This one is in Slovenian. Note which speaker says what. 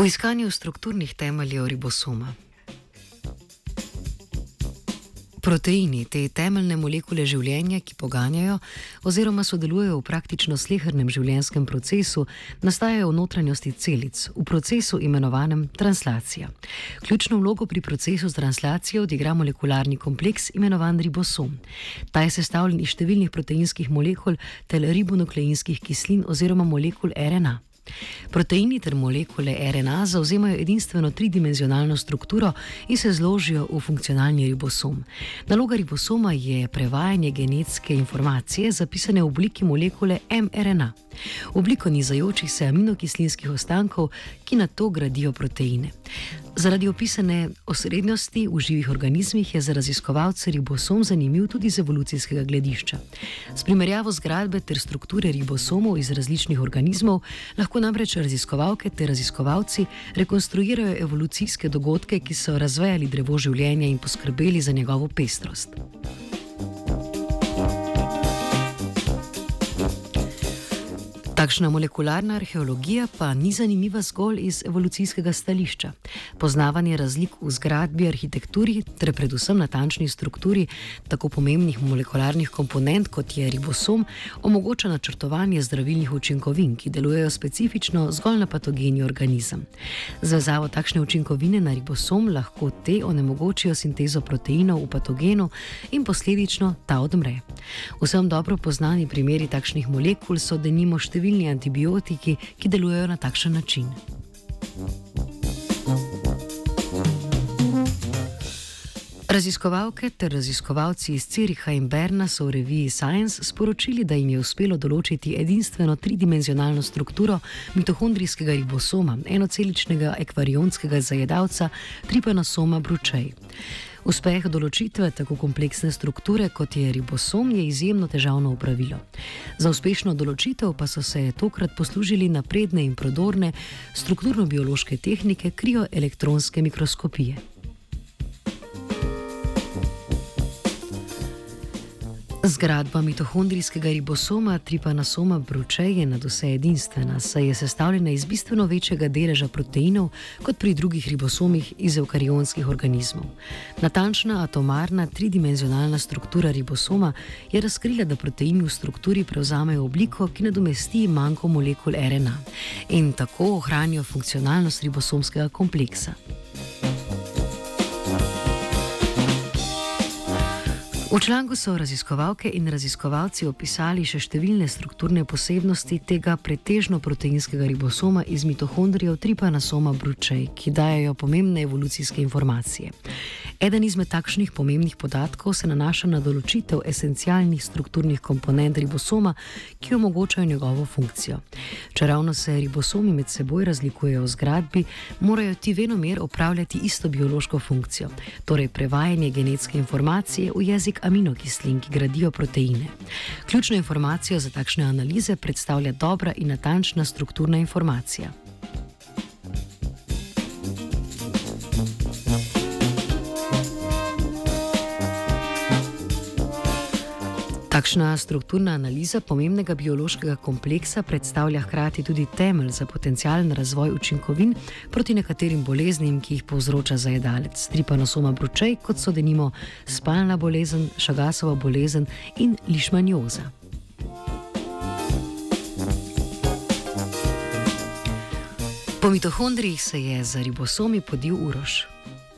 Speaker 1: V iskanju strukturnih temeljev ribosoma. Proteini, te temeljne molekule življenja, ki poganjajo oziroma sodelujejo v praktično slehrnem življenjskem procesu, nastajajo v notranjosti celic, v procesu imenovanem translacija. Ključno vlogo pri procesu translacije odigra molekularni kompleks imenovan ribosom. Ta je sestavljen iz številnih proteinskih molekul ter ribonukleinskih kislin oziroma molekul RNA. Proteini ter molekule RNA zauzemajo edinstveno tridimenzionalno strukturo in se zložijo v funkcionalni ribosom. Naloga ribosoma je prevajanje genetske informacije zapisane v obliki molekule mRNA, obliko nizajočih se aminokislinskih ostankov, ki na to gradijo proteine. Zaradi opisane osrednjosti v živih organizmih je za raziskovalce ribosom zanimiv tudi z evolucijskega gledišča. S primerjavo zgradbe ter strukture ribosomov iz različnih organizmov lahko namreč raziskovalke ter raziskovalci rekonstruirajo evolucijske dogodke, ki so razvejali drevo življenja in poskrbeli za njegovo pestrost. Takšna molekularna arheologija pa ni zanimiva zgolj iz evolucijskega stališča. Poznavanje razlik v zgradbi, arhitekturi ter predvsem natančni strukturi tako pomembnih molekularnih komponent kot je ribosom omogoča načrtovanje zdravilnih učinkovin, ki delujejo specifično zgolj na patogeni organizem. Zvezavo takšne učinkovine na ribosom lahko te onemogočijo sintezo proteinov v patogenu in posledično ta odmre. Vsem dobro poznani primeri takšnih molekul so denimo številni antibiotiki, ki delujejo na takšen način. Raziskovalke ter raziskovalci iz Ciriha in Berna so v reviji Science sporočili, da jim je uspelo določiti edinstveno tridimenzionalno strukturo mitohondrijskega ribosoma, enoceličnega ekvarionskega zajedavca tripanosoma bručej. Uspeh določitve tako kompleksne strukture kot je ribosom je izjemno težavno upravilo. Za uspešno določitev pa so se tokrat poslužili napredne in prodorne strukturno-biološke tehnike krioelektronske mikroskopije. Zgradba mitohondrijskega ribosoma tripanosoma bručej je nad vse edinstvena, saj je sestavljena iz bistveno večjega deleža proteinov kot pri drugih ribosomih iz eukarionskih organizmov. Natančna atomarna tridimenzionalna struktura ribosoma je razkrila, da proteini v strukturi prevzamejo obliko, ki nadomesti manjko molekul RNA in tako ohranijo funkcionalnost ribosomskega kompleksa. V članku so raziskovalke in raziskovalci opisali še številne strukturne posebnosti tega pretežno proteinskega ribosoma iz mitohondrijev tripanosoma bručej, ki dajo pomembne evolucijske informacije. Eden izmed takšnih pomembnih podatkov se nanaša na določitev esencialnih strukturnih komponent ribosoma, ki omogočajo njegovo funkcijo. Če ravno se ribosomi med seboj razlikujejo v zgradbi, morajo ti venomer opravljati isto biološko funkcijo, torej prevajanje genetske informacije v jezik aminokislin, ki gradijo proteine. Ključno informacijo za takšne analize predstavlja dobra in natančna strukturna informacija. Takšna strukturna analiza pomembnega biološkega kompleksa predstavlja hkrati tudi temelj za potencijalen razvoj učinkovin proti nekaterim boleznim, ki jih povzroča zajedalec, tripanosoma bručej, kot so denimo spalna bolezen, šagasova bolezen in lišmanjoza. Po mitohondrijih se je za ribosomi podil urož.